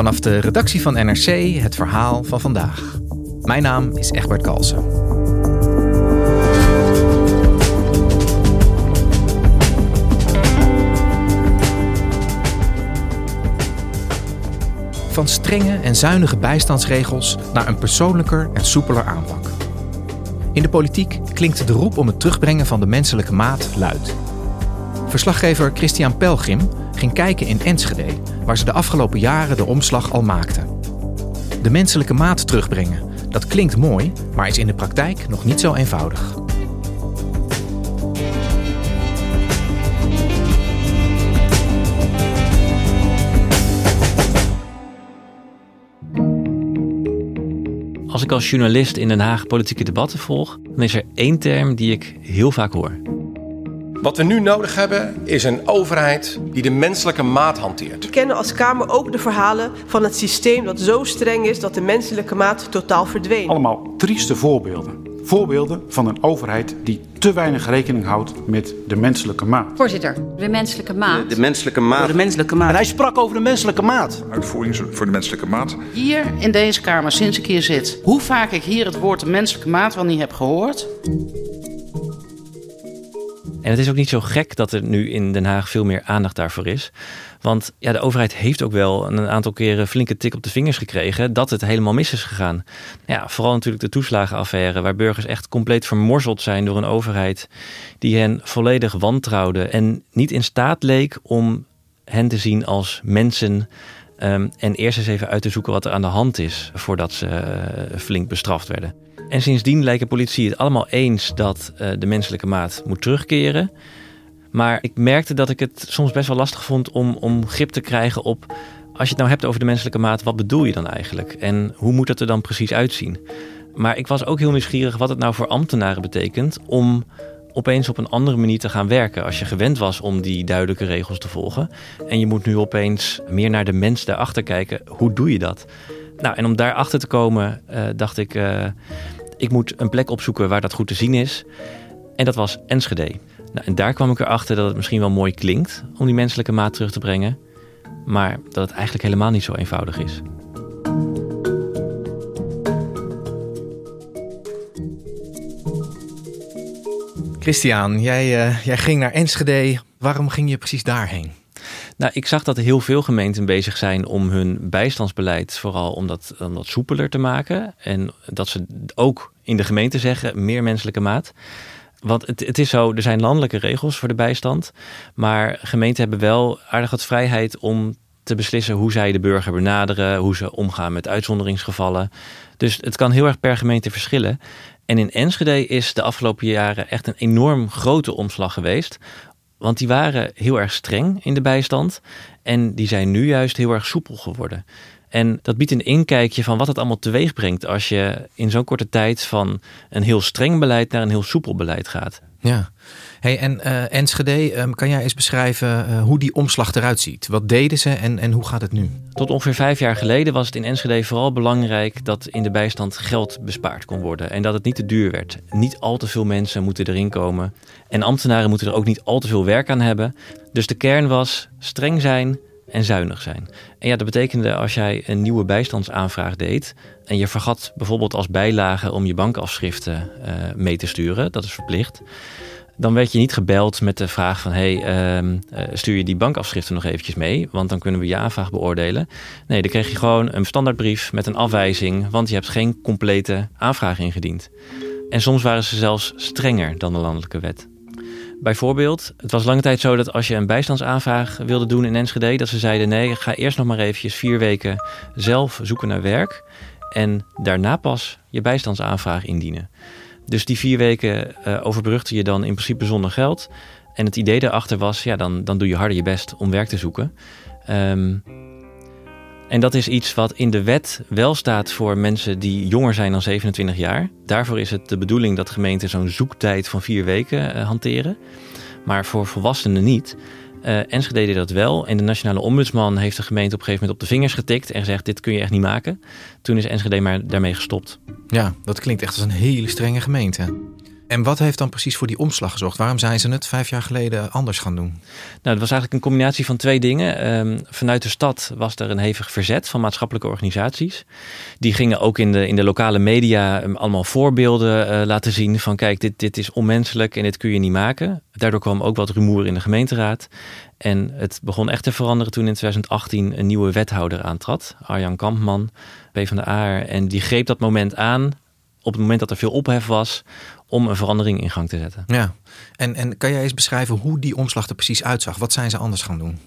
Vanaf de redactie van NRC het verhaal van vandaag. Mijn naam is Egbert Kalsen. Van strenge en zuinige bijstandsregels naar een persoonlijker en soepeler aanpak. In de politiek klinkt de roep om het terugbrengen van de menselijke maat luid. Verslaggever Christian Pelgrim ging kijken in Enschede, waar ze de afgelopen jaren de omslag al maakten. De menselijke maat terugbrengen, dat klinkt mooi, maar is in de praktijk nog niet zo eenvoudig. Als ik als journalist in Den Haag politieke debatten volg, dan is er één term die ik heel vaak hoor. Wat we nu nodig hebben is een overheid die de menselijke maat hanteert. We kennen als Kamer ook de verhalen van het systeem dat zo streng is dat de menselijke maat totaal verdween. Allemaal trieste voorbeelden. Voorbeelden van een overheid die te weinig rekening houdt met de menselijke maat. Voorzitter, de menselijke maat. De, de menselijke maat. De menselijke maat. En hij sprak over de menselijke maat. Uitvoering voor de menselijke maat. Hier in deze Kamer, sinds ik hier zit, hoe vaak ik hier het woord de menselijke maat wel niet heb gehoord. En het is ook niet zo gek dat er nu in Den Haag veel meer aandacht daarvoor is. Want ja, de overheid heeft ook wel een aantal keren flinke tik op de vingers gekregen dat het helemaal mis is gegaan. Ja, vooral natuurlijk de toeslagenaffaire, waar burgers echt compleet vermorzeld zijn door een overheid die hen volledig wantrouwde en niet in staat leek om hen te zien als mensen. Um, en eerst eens even uit te zoeken wat er aan de hand is voordat ze uh, flink bestraft werden. En sindsdien lijken politie het allemaal eens dat uh, de menselijke maat moet terugkeren. Maar ik merkte dat ik het soms best wel lastig vond om, om grip te krijgen op. Als je het nou hebt over de menselijke maat, wat bedoel je dan eigenlijk? En hoe moet dat er dan precies uitzien? Maar ik was ook heel nieuwsgierig wat het nou voor ambtenaren betekent om opeens op een andere manier te gaan werken. Als je gewend was om die duidelijke regels te volgen. En je moet nu opeens meer naar de mens daarachter kijken. Hoe doe je dat? Nou, en om daarachter te komen, uh, dacht ik, uh, ik moet een plek opzoeken waar dat goed te zien is. En dat was Enschede. Nou, en daar kwam ik erachter dat het misschien wel mooi klinkt om die menselijke maat terug te brengen. Maar dat het eigenlijk helemaal niet zo eenvoudig is. Christian, jij, uh, jij ging naar Enschede. Waarom ging je precies daarheen? Nou, ik zag dat heel veel gemeenten bezig zijn om hun bijstandsbeleid vooral om dat, om dat soepeler te maken. En dat ze ook in de gemeente zeggen meer menselijke maat. Want het, het, is zo, er zijn landelijke regels voor de bijstand. Maar gemeenten hebben wel aardig wat vrijheid om te beslissen hoe zij de burger benaderen, hoe ze omgaan met uitzonderingsgevallen. Dus het kan heel erg per gemeente verschillen. En in Enschede is de afgelopen jaren echt een enorm grote omslag geweest. Want die waren heel erg streng in de bijstand. En die zijn nu juist heel erg soepel geworden. En dat biedt een inkijkje van wat het allemaal teweeg brengt als je in zo'n korte tijd van een heel streng beleid naar een heel soepel beleid gaat. Ja. Hey, en uh, Enschede, um, kan jij eens beschrijven uh, hoe die omslag eruit ziet? Wat deden ze en, en hoe gaat het nu? Tot ongeveer vijf jaar geleden was het in Enschede vooral belangrijk dat in de bijstand geld bespaard kon worden. En dat het niet te duur werd. Niet al te veel mensen moeten erin komen. En ambtenaren moeten er ook niet al te veel werk aan hebben. Dus de kern was streng zijn, en zuinig zijn. En ja, dat betekende als jij een nieuwe bijstandsaanvraag deed en je vergat bijvoorbeeld als bijlage om je bankafschriften uh, mee te sturen, dat is verplicht, dan werd je niet gebeld met de vraag van... hey, ehm, eh, stuur je die bankafschriften nog eventjes mee? Want dan kunnen we je aanvraag beoordelen. Nee, dan kreeg je gewoon een standaardbrief met een afwijzing... want je hebt geen complete aanvraag ingediend. En soms waren ze zelfs strenger dan de landelijke wet. Bijvoorbeeld, het was lange tijd zo dat als je een bijstandsaanvraag wilde doen in Enschede... dat ze zeiden, nee, ga eerst nog maar eventjes vier weken zelf zoeken naar werk... en daarna pas je bijstandsaanvraag indienen. Dus die vier weken uh, je dan in principe zonder geld. En het idee daarachter was, ja, dan, dan doe je harder je best om werk te zoeken. Um, en dat is iets wat in de wet wel staat voor mensen die jonger zijn dan 27 jaar. Daarvoor is het de bedoeling dat gemeenten zo'n zoektijd van vier weken uh, hanteren. Maar voor volwassenen niet. Uh, Enschede deed dat wel. En de nationale ombudsman heeft de gemeente op een gegeven moment op de vingers getikt en gezegd: Dit kun je echt niet maken. Toen is Enschede maar daarmee gestopt. Ja, dat klinkt echt als een hele strenge gemeente. En wat heeft dan precies voor die omslag gezorgd? Waarom zijn ze het vijf jaar geleden anders gaan doen? Nou, het was eigenlijk een combinatie van twee dingen. Um, vanuit de stad was er een hevig verzet van maatschappelijke organisaties. Die gingen ook in de, in de lokale media um, allemaal voorbeelden uh, laten zien van kijk, dit, dit is onmenselijk en dit kun je niet maken. Daardoor kwam ook wat rumoer in de gemeenteraad. En het begon echt te veranderen toen in 2018 een nieuwe wethouder aantrad. Arjan Kampman, PvdA. En die greep dat moment aan op het moment dat er veel ophef was om een verandering in gang te zetten. Ja, en, en kan jij eens beschrijven hoe die omslag er precies uitzag? Wat zijn ze anders gaan doen?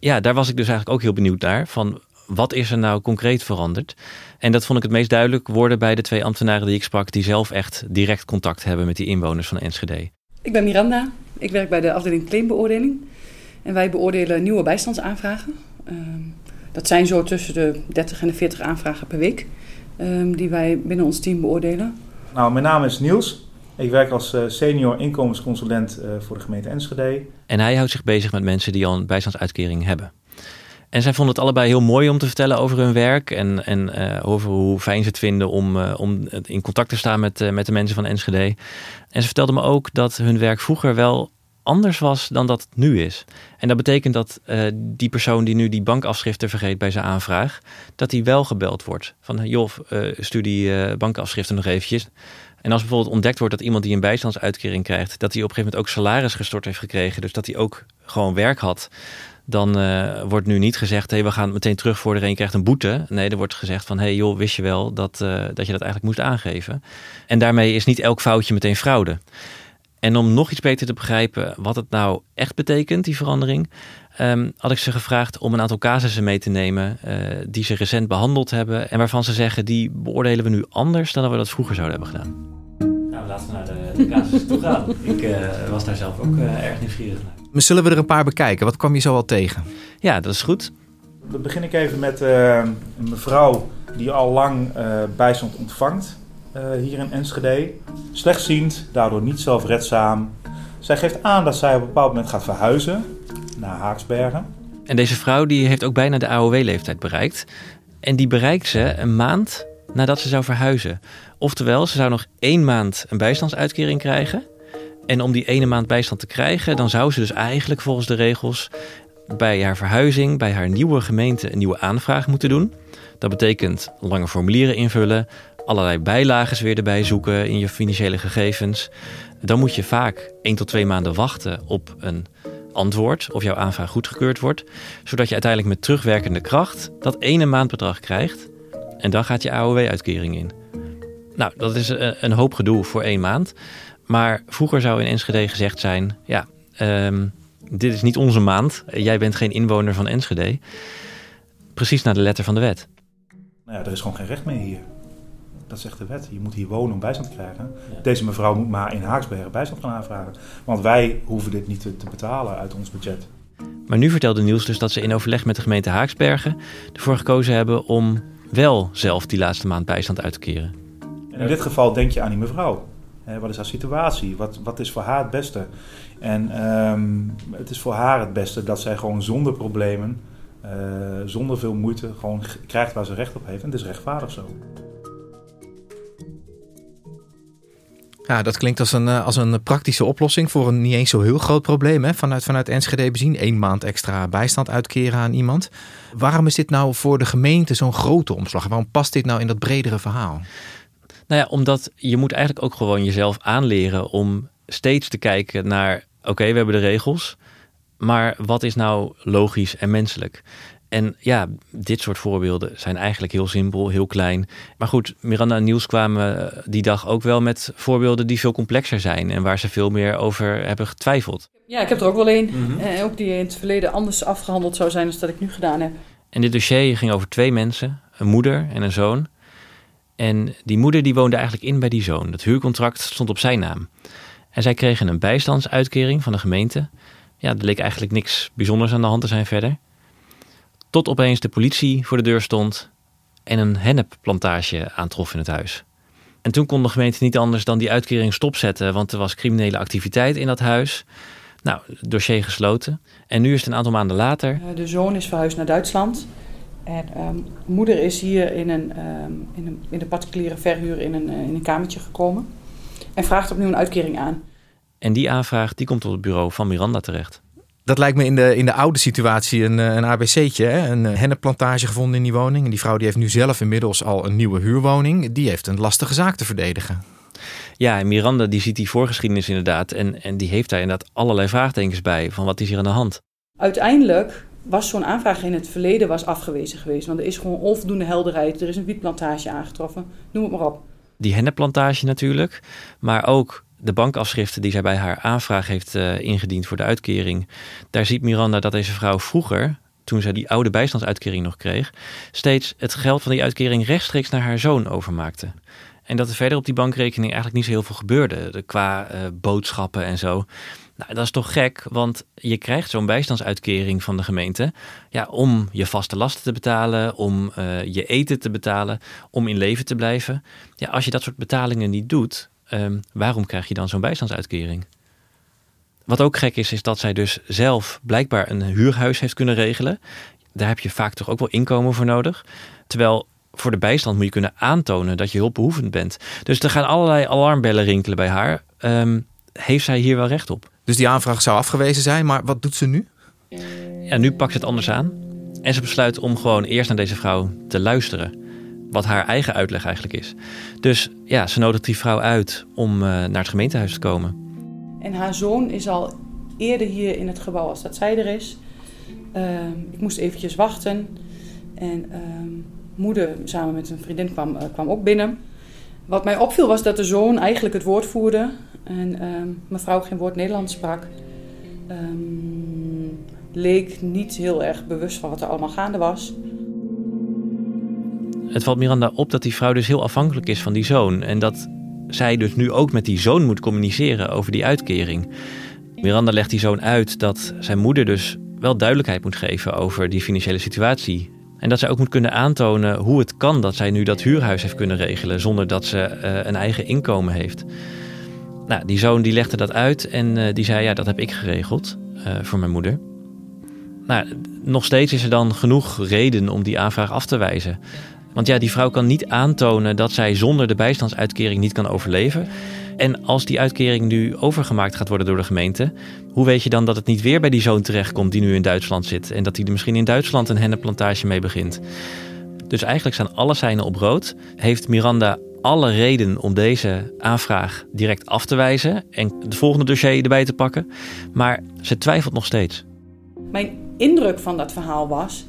Ja, daar was ik dus eigenlijk ook heel benieuwd naar. Van wat is er nou concreet veranderd? En dat vond ik het meest duidelijk worden bij de twee ambtenaren die ik sprak, die zelf echt direct contact hebben met die inwoners van Enschede. Ik ben Miranda, ik werk bij de afdeling claimbeoordeling. En wij beoordelen nieuwe bijstandsaanvragen. Uh, dat zijn zo tussen de 30 en de 40 aanvragen per week uh, die wij binnen ons team beoordelen. Nou, mijn naam is Niels. Ik werk als eh, senior inkomensconsulent eh, voor de gemeente Enschede. En hij houdt zich bezig met mensen die al een bijstandsuitkering hebben. En zij vonden het allebei heel mooi om te vertellen over hun werk en, en uh, over hoe fijn ze het vinden om, uh, om in contact te staan met, uh, met de mensen van Enschede. En ze vertelden me ook dat hun werk vroeger wel anders was dan dat het nu is. En dat betekent dat die persoon die nu die bankafschriften vergeet bij zijn aanvraag, dat hij wel gebeld wordt. Van joh, stuur die bankafschriften nog eventjes. En als bijvoorbeeld ontdekt wordt dat iemand die een bijstandsuitkering krijgt, dat hij op een gegeven moment ook salaris gestort heeft gekregen, dus dat hij ook gewoon werk had, dan uh, wordt nu niet gezegd, hey, we gaan meteen terugvorderen en je krijgt een boete. Nee, er wordt gezegd van, hey joh, wist je wel dat, uh, dat je dat eigenlijk moest aangeven. En daarmee is niet elk foutje meteen fraude. En om nog iets beter te begrijpen wat het nou echt betekent, die verandering, um, had ik ze gevraagd om een aantal casussen mee te nemen uh, die ze recent behandeld hebben en waarvan ze zeggen, die beoordelen we nu anders dan dat we dat vroeger zouden hebben gedaan. Nou, laten we naar de, de casussen toe gaan. Ik was daar zelf ook erg nieuwsgierig naar. Zullen we er een paar bekijken? Wat kwam je zo al tegen? Ja, dat is goed. Dan begin ik even met uh, een mevrouw die al lang uh, bijstand ontvangt uh, hier in Enschede. Slechtziend, daardoor niet zelfredzaam. Zij geeft aan dat zij op een bepaald moment gaat verhuizen naar Haaksbergen. En deze vrouw die heeft ook bijna de AOW-leeftijd bereikt. En die bereikt ze een maand nadat ze zou verhuizen. Oftewel, ze zou nog één maand een bijstandsuitkering krijgen. En om die ene maand bijstand te krijgen, dan zou ze dus eigenlijk volgens de regels bij haar verhuizing, bij haar nieuwe gemeente, een nieuwe aanvraag moeten doen. Dat betekent lange formulieren invullen, allerlei bijlagen weer erbij zoeken in je financiële gegevens. Dan moet je vaak 1 tot 2 maanden wachten op een antwoord of jouw aanvraag goedgekeurd wordt, zodat je uiteindelijk met terugwerkende kracht dat ene maandbedrag krijgt en dan gaat je AOW-uitkering in. Nou, dat is een hoop gedoe voor één maand. Maar vroeger zou in Enschede gezegd zijn: ja, um, dit is niet onze maand. Jij bent geen inwoner van Enschede. Precies naar de letter van de wet. Nou ja, er is gewoon geen recht meer hier. Dat zegt de wet. Je moet hier wonen om bijstand te krijgen. Ja. Deze mevrouw moet maar in Haaksbergen bijstand gaan aanvragen. Want wij hoeven dit niet te, te betalen uit ons budget. Maar nu vertelde Niels dus dat ze in overleg met de gemeente Haaksbergen ervoor gekozen hebben om wel zelf die laatste maand bijstand uit te keren. En in dit geval denk je aan die mevrouw. wat is haar situatie? Wat, wat is voor haar het beste? En um, het is voor haar het beste dat zij gewoon zonder problemen, uh, zonder veel moeite, gewoon krijgt waar ze recht op heeft. En het is rechtvaardig zo. Ja, dat klinkt als een, als een praktische oplossing voor een niet eens zo heel groot probleem. Hè? Vanuit, vanuit Enschede bezien, één maand extra bijstand uitkeren aan iemand. Waarom is dit nou voor de gemeente zo'n grote omslag? Waarom past dit nou in dat bredere verhaal? Nou ja, omdat je moet eigenlijk ook gewoon jezelf aanleren om steeds te kijken naar: oké, we hebben de regels, maar wat is nou logisch en menselijk? En ja, dit soort voorbeelden zijn eigenlijk heel simpel, heel klein. Maar goed, Miranda en Niels kwamen die dag ook wel met voorbeelden die veel complexer zijn en waar ze veel meer over hebben getwijfeld. Ja, ik heb er ook wel een. En ook die in het verleden anders afgehandeld zou zijn dan dat ik nu gedaan heb. En dit dossier ging over twee mensen, een moeder en een zoon. En die moeder die woonde eigenlijk in bij die zoon. Dat huurcontract stond op zijn naam. En zij kregen een bijstandsuitkering van de gemeente. Ja, er leek eigenlijk niks bijzonders aan de hand te zijn verder. Tot opeens de politie voor de deur stond en een hennepplantage aantrof in het huis. En toen kon de gemeente niet anders dan die uitkering stopzetten, want er was criminele activiteit in dat huis. Nou, dossier gesloten. En nu is het een aantal maanden later. Eh, De zoon is verhuisd naar Duitsland. En ehm, moeder is hier in een, ehm, in een, in de particuliere verhuur in een, eh, in een kamertje gekomen. En vraagt opnieuw een uitkering aan. En die aanvraag die komt op het bureau van Miranda terecht. Dat lijkt me in de, in de oude situatie een, eh, een ABC'tje. Hè? Een eh, hennepplantage gevonden in die woning. En die vrouw die heeft nu zelf inmiddels al een nieuwe huurwoning. Die heeft een lastige zaak te verdedigen. Ja, en Miranda die ziet die voorgeschiedenis inderdaad. En, en die heeft daar inderdaad allerlei vraagtekens bij. Van wat is hier aan de hand? Uiteindelijk was zo'n aanvraag in het verleden was afgewezen geweest. Want er is gewoon onvoldoende helderheid. Er is een wietplantage aangetroffen. Noem het maar op. Die hennepplantage natuurlijk. Maar ook de bankafschriften die zij bij haar aanvraag heeft eh, ingediend voor de uitkering. Daar ziet Miranda dat deze vrouw vroeger, toen zij die oude bijstandsuitkering nog kreeg, steeds het geld van die uitkering rechtstreeks naar haar zoon overmaakte. En dat er verder op die bankrekening eigenlijk niet zo heel veel gebeurde. De, qua eh, boodschappen en zo. Nou, dat is toch gek, want je krijgt zo'n bijstandsuitkering van de gemeente. Ja, om je vaste lasten te betalen, om eh, je eten te betalen, om in leven te blijven. Ja, als je dat soort betalingen niet doet, ehm, waarom krijg je dan zo'n bijstandsuitkering? Wat ook gek is, is dat zij dus zelf blijkbaar een huurhuis heeft kunnen regelen. Daar heb je vaak toch ook wel inkomen voor nodig. Terwijl voor de bijstand moet je kunnen aantonen dat je hulpbehoevend bent. Dus er gaan allerlei alarmbellen rinkelen bij haar. Ehm, heeft zij hier wel recht op? Dus die aanvraag zou afgewezen zijn, maar wat doet ze nu? Ja, nu pakt ze het anders aan. En ze besluit om gewoon eerst naar deze vrouw te luisteren. Wat haar eigen uitleg eigenlijk is. Dus ja, ze nodigt die vrouw uit om uh, naar het gemeentehuis te komen. En haar zoon is al eerder hier in het gebouw als dat zij er is. Uh, ik moest eventjes wachten. En uh, moeder samen met een vriendin kwam, uh, kwam ook binnen. Wat mij opviel was dat de zoon eigenlijk het woord voerde. En ehm, mevrouw geen woord Nederlands sprak. Leek niet heel erg bewust van wat er allemaal gaande was. Het valt Miranda op dat die vrouw dus heel afhankelijk is van die zoon. En dat zij dus nu ook met die zoon moet communiceren over die uitkering. Miranda legt die zoon uit dat zijn moeder dus wel duidelijkheid moet geven over die financiële situatie. En dat zij ook moet kunnen aantonen hoe het kan dat zij nu dat huurhuis heeft kunnen regelen zonder dat ze uh, een eigen inkomen heeft. Nou, die zoon die legde dat uit en uh, die zei: Ja, dat heb ik geregeld uh, voor mijn moeder. Nou, nog steeds is er dan genoeg reden om die aanvraag af te wijzen. Want ja, die vrouw kan niet aantonen dat zij zonder de bijstandsuitkering niet kan overleven. En als die uitkering nu overgemaakt gaat worden door de gemeente, hoe weet je dan dat het niet weer bij die zoon terechtkomt die nu in Duitsland zit en dat hij er misschien in Duitsland een hennepplantage mee begint? Dus eigenlijk staan alle seinen op rood. Heeft Miranda alle reden om deze aanvraag direct af te wijzen en het volgende dossier erbij te pakken, maar ze twijfelt nog steeds. Mijn indruk van dat verhaal was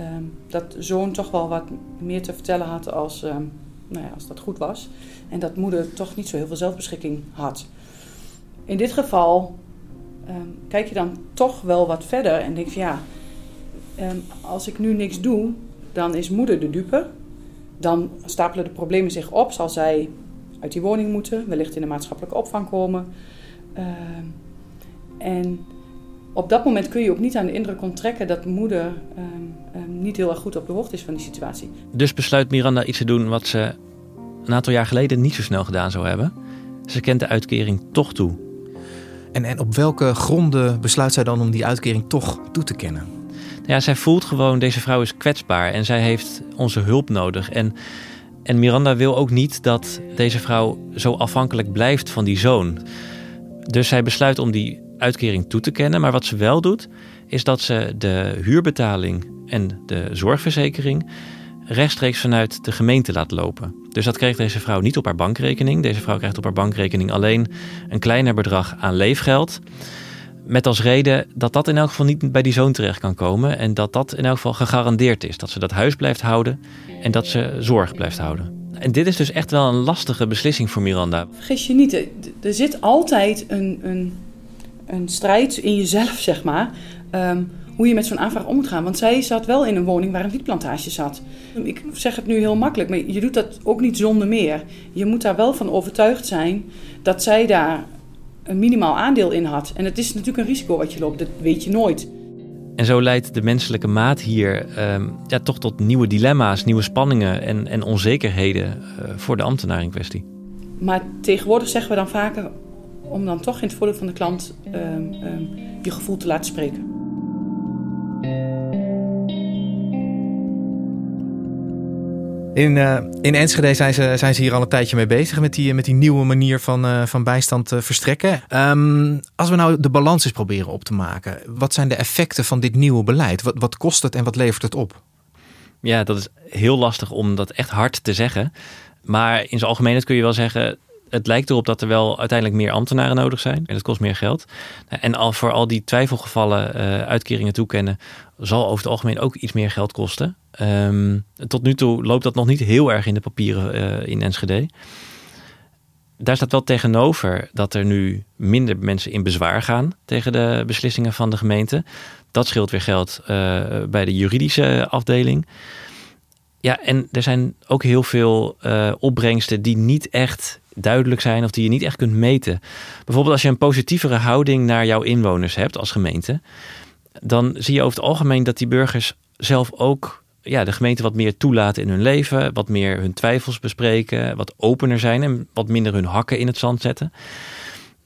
um, dat zoon toch wel wat meer te vertellen had als, um, nou ja, als dat goed was. En dat moeder toch niet zo heel veel zelfbeschikking had. In dit geval um, kijk je dan toch wel wat verder en denk je, ja, als ik nu niks doe, dan is moeder de dupe. Dan stapelen de problemen zich op, zal zij uit die woning moeten, wellicht in de maatschappelijke opvang komen. en op dat moment kun je ook niet aan de indruk onttrekken dat moeder um, um, niet heel erg goed op de hoogte is van die situatie. Dus besluit Miranda iets te doen wat ze een aantal jaar geleden niet zo snel gedaan zou hebben. Ze kent de uitkering toch toe. En, en op welke gronden besluit zij dan om die uitkering toch toe te kennen? Ja, zij voelt gewoon, deze vrouw is kwetsbaar en zij heeft onze hulp nodig. En, en Miranda wil ook niet dat deze vrouw zo afhankelijk blijft van die zoon. Dus zij besluit om die uitkering toe te kennen. Maar wat ze wel doet, is dat ze de huurbetaling en de zorgverzekering rechtstreeks vanuit de gemeente laat lopen. Dus dat kreeg deze vrouw niet op haar bankrekening. Deze vrouw krijgt op haar bankrekening alleen een kleiner bedrag aan leefgeld. Met als reden dat dat in elk geval niet bij die zoon terecht kan komen. En dat dat in elk geval gegarandeerd is. Dat ze dat huis blijft houden en dat ze zorg blijft houden. En dit is dus echt wel een lastige beslissing voor Miranda. Vergis je niet, er zit altijd een, een, een strijd in jezelf, zeg maar. Ehm, hoe je met zo'n aanvraag om moet gaan. Want zij zat wel in een woning waar een wietplantage zat. Ik zeg het nu heel makkelijk, maar je doet dat ook niet zonder meer. Je moet daar wel van overtuigd zijn dat zij daar een minimaal aandeel in had. En het is natuurlijk een risico wat je loopt, dat weet je nooit. En zo leidt de menselijke maat hier ehm, ja, toch tot nieuwe dilemma's, nieuwe spanningen en, en onzekerheden uh, voor de ambtenaar in kwestie. Maar tegenwoordig zeggen we dan vaker om dan toch in het voordeel van de klant um, um, je gevoel te laten spreken. In, uh, in Enschede zijn ze, zijn ze hier al een tijdje mee bezig met die, met die nieuwe manier van, uh, van bijstand uh, verstrekken. Um, als we nou de balans eens proberen op te maken, wat zijn de effecten van dit nieuwe beleid? Wat, wat kost het en wat levert het op? Ja, dat is heel lastig om dat echt hard te zeggen. Maar in zijn algemeenheid kun je wel zeggen, het lijkt erop dat er wel uiteindelijk meer ambtenaren nodig zijn. En dat kost meer geld. En al voor al die twijfelgevallen uh, uitkeringen toekennen, zal over het algemeen ook iets meer geld kosten. Um, tot nu toe loopt dat nog niet heel erg in de papieren uh, in Enschede. Daar staat wel tegenover dat er nu minder mensen in bezwaar gaan tegen de beslissingen van de gemeente. Dat scheelt weer geld uh, bij de juridische afdeling. Ja, en er zijn ook heel veel opbrengsten die niet echt duidelijk zijn of die je niet echt kunt meten. Bijvoorbeeld als je een positievere houding naar jouw inwoners hebt als gemeente, dan zie je over het algemeen dat die burgers zelf ook ja, de gemeente wat meer toelaten in hun leven, wat meer hun twijfels bespreken, wat opener zijn en wat minder hun hakken in het zand zetten.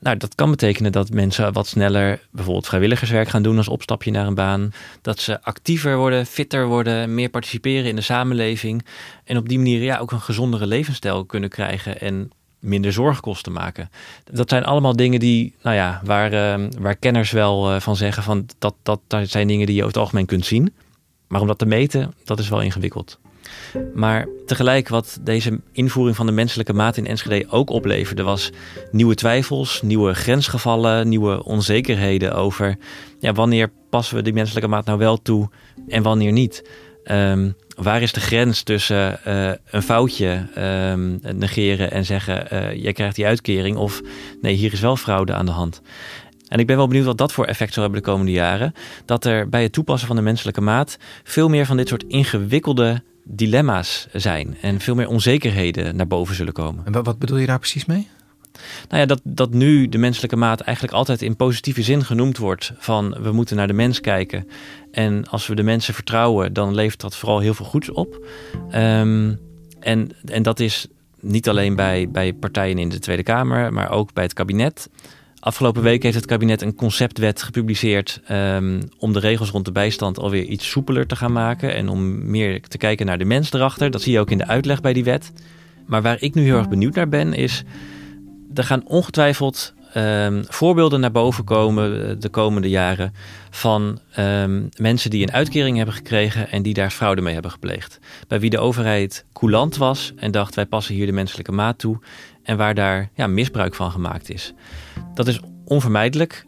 Nou, dat kan betekenen dat mensen wat sneller bijvoorbeeld vrijwilligerswerk gaan doen als opstapje naar een baan. Dat ze actiever worden, fitter worden, meer participeren in de samenleving. En op die manier ja, ook een gezondere levensstijl kunnen krijgen en minder zorgkosten maken. Dat zijn allemaal dingen die, nou ja, waar, uh, waar kenners wel uh, van zeggen van dat, dat, dat zijn dingen die je over het algemeen kunt zien. Maar om dat te meten, dat is wel ingewikkeld. Maar tegelijk wat deze invoering van de menselijke maat in Enschede ook opleverde, was nieuwe twijfels, nieuwe grensgevallen, nieuwe onzekerheden over ja, wanneer passen we die menselijke maat nou wel toe en wanneer niet. Um, waar is de grens tussen uh, een foutje um, negeren en zeggen: uh, jij krijgt die uitkering, of nee, hier is wel fraude aan de hand. En ik ben wel benieuwd wat dat voor effect zal hebben de komende jaren. Dat er bij het toepassen van de menselijke maat veel meer van dit soort ingewikkelde dilemma's zijn en veel meer onzekerheden naar boven zullen komen. En wat bedoel je daar precies mee? Nou ja, dat, dat nu de menselijke maat eigenlijk altijd in positieve zin genoemd wordt van we moeten naar de mens kijken. En als we de mensen vertrouwen, dan levert dat vooral heel veel goeds op. Um, en, en dat is niet alleen bij, bij partijen in de Tweede Kamer, maar ook bij het kabinet. Afgelopen week heeft het kabinet een conceptwet gepubliceerd um, om de regels rond de bijstand alweer iets soepeler te gaan maken en om meer te kijken naar de mens erachter. Dat zie je ook in de uitleg bij die wet. Maar waar ik nu heel erg benieuwd naar ben, is er gaan ongetwijfeld um, voorbeelden naar boven komen eh, de komende jaren van um, mensen die een uitkering hebben gekregen en die daar fraude mee hebben gepleegd. Bij wie de overheid coulant was en dacht wij passen hier de menselijke maat toe en waar daar ja, misbruik van gemaakt is. Dat is onvermijdelijk.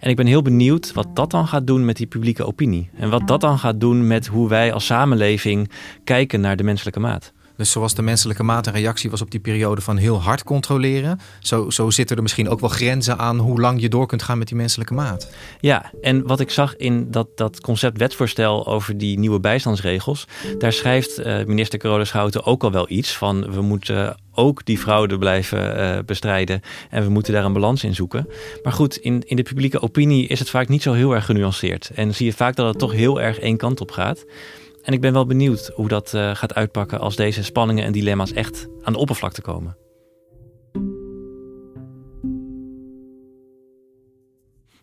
En ik ben heel benieuwd wat dat dan gaat doen met die publieke opinie. En wat dat dan gaat doen met hoe wij als samenleving kijken naar de menselijke maat. Dus zoals de menselijke maat en reactie was op die periode van heel hard controleren, zo, zo zitten er misschien ook wel grenzen aan hoe lang je door kunt gaan met die menselijke maat. Ja, en wat ik zag in dat, dat concept wetsvoorstel over die nieuwe bijstandsregels, daar schrijft uh, minister Carola Schouten ook al wel iets van we moeten ook die fraude blijven uh, bestrijden en we moeten daar een balans in zoeken. Maar goed, in, in de publieke opinie is het vaak niet zo heel erg genuanceerd en zie je vaak dat het toch heel erg één kant op gaat. En ik ben wel benieuwd hoe dat uh, gaat uitpakken als deze spanningen en dilemma's echt aan de oppervlakte komen.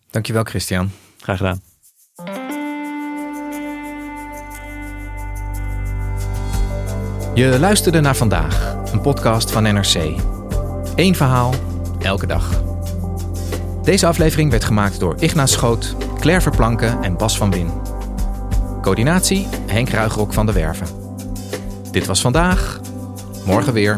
Dankjewel, Christian. Graag gedaan. Je luisterde naar vandaag, een podcast van NRC. Eén verhaal, elke dag. Deze aflevering werd gemaakt door Ignace Schoot, Claire Verplanken en Bas van Win. Coördinatie Henk Ruigrok van de Werven. Dit was vandaag. Morgen weer.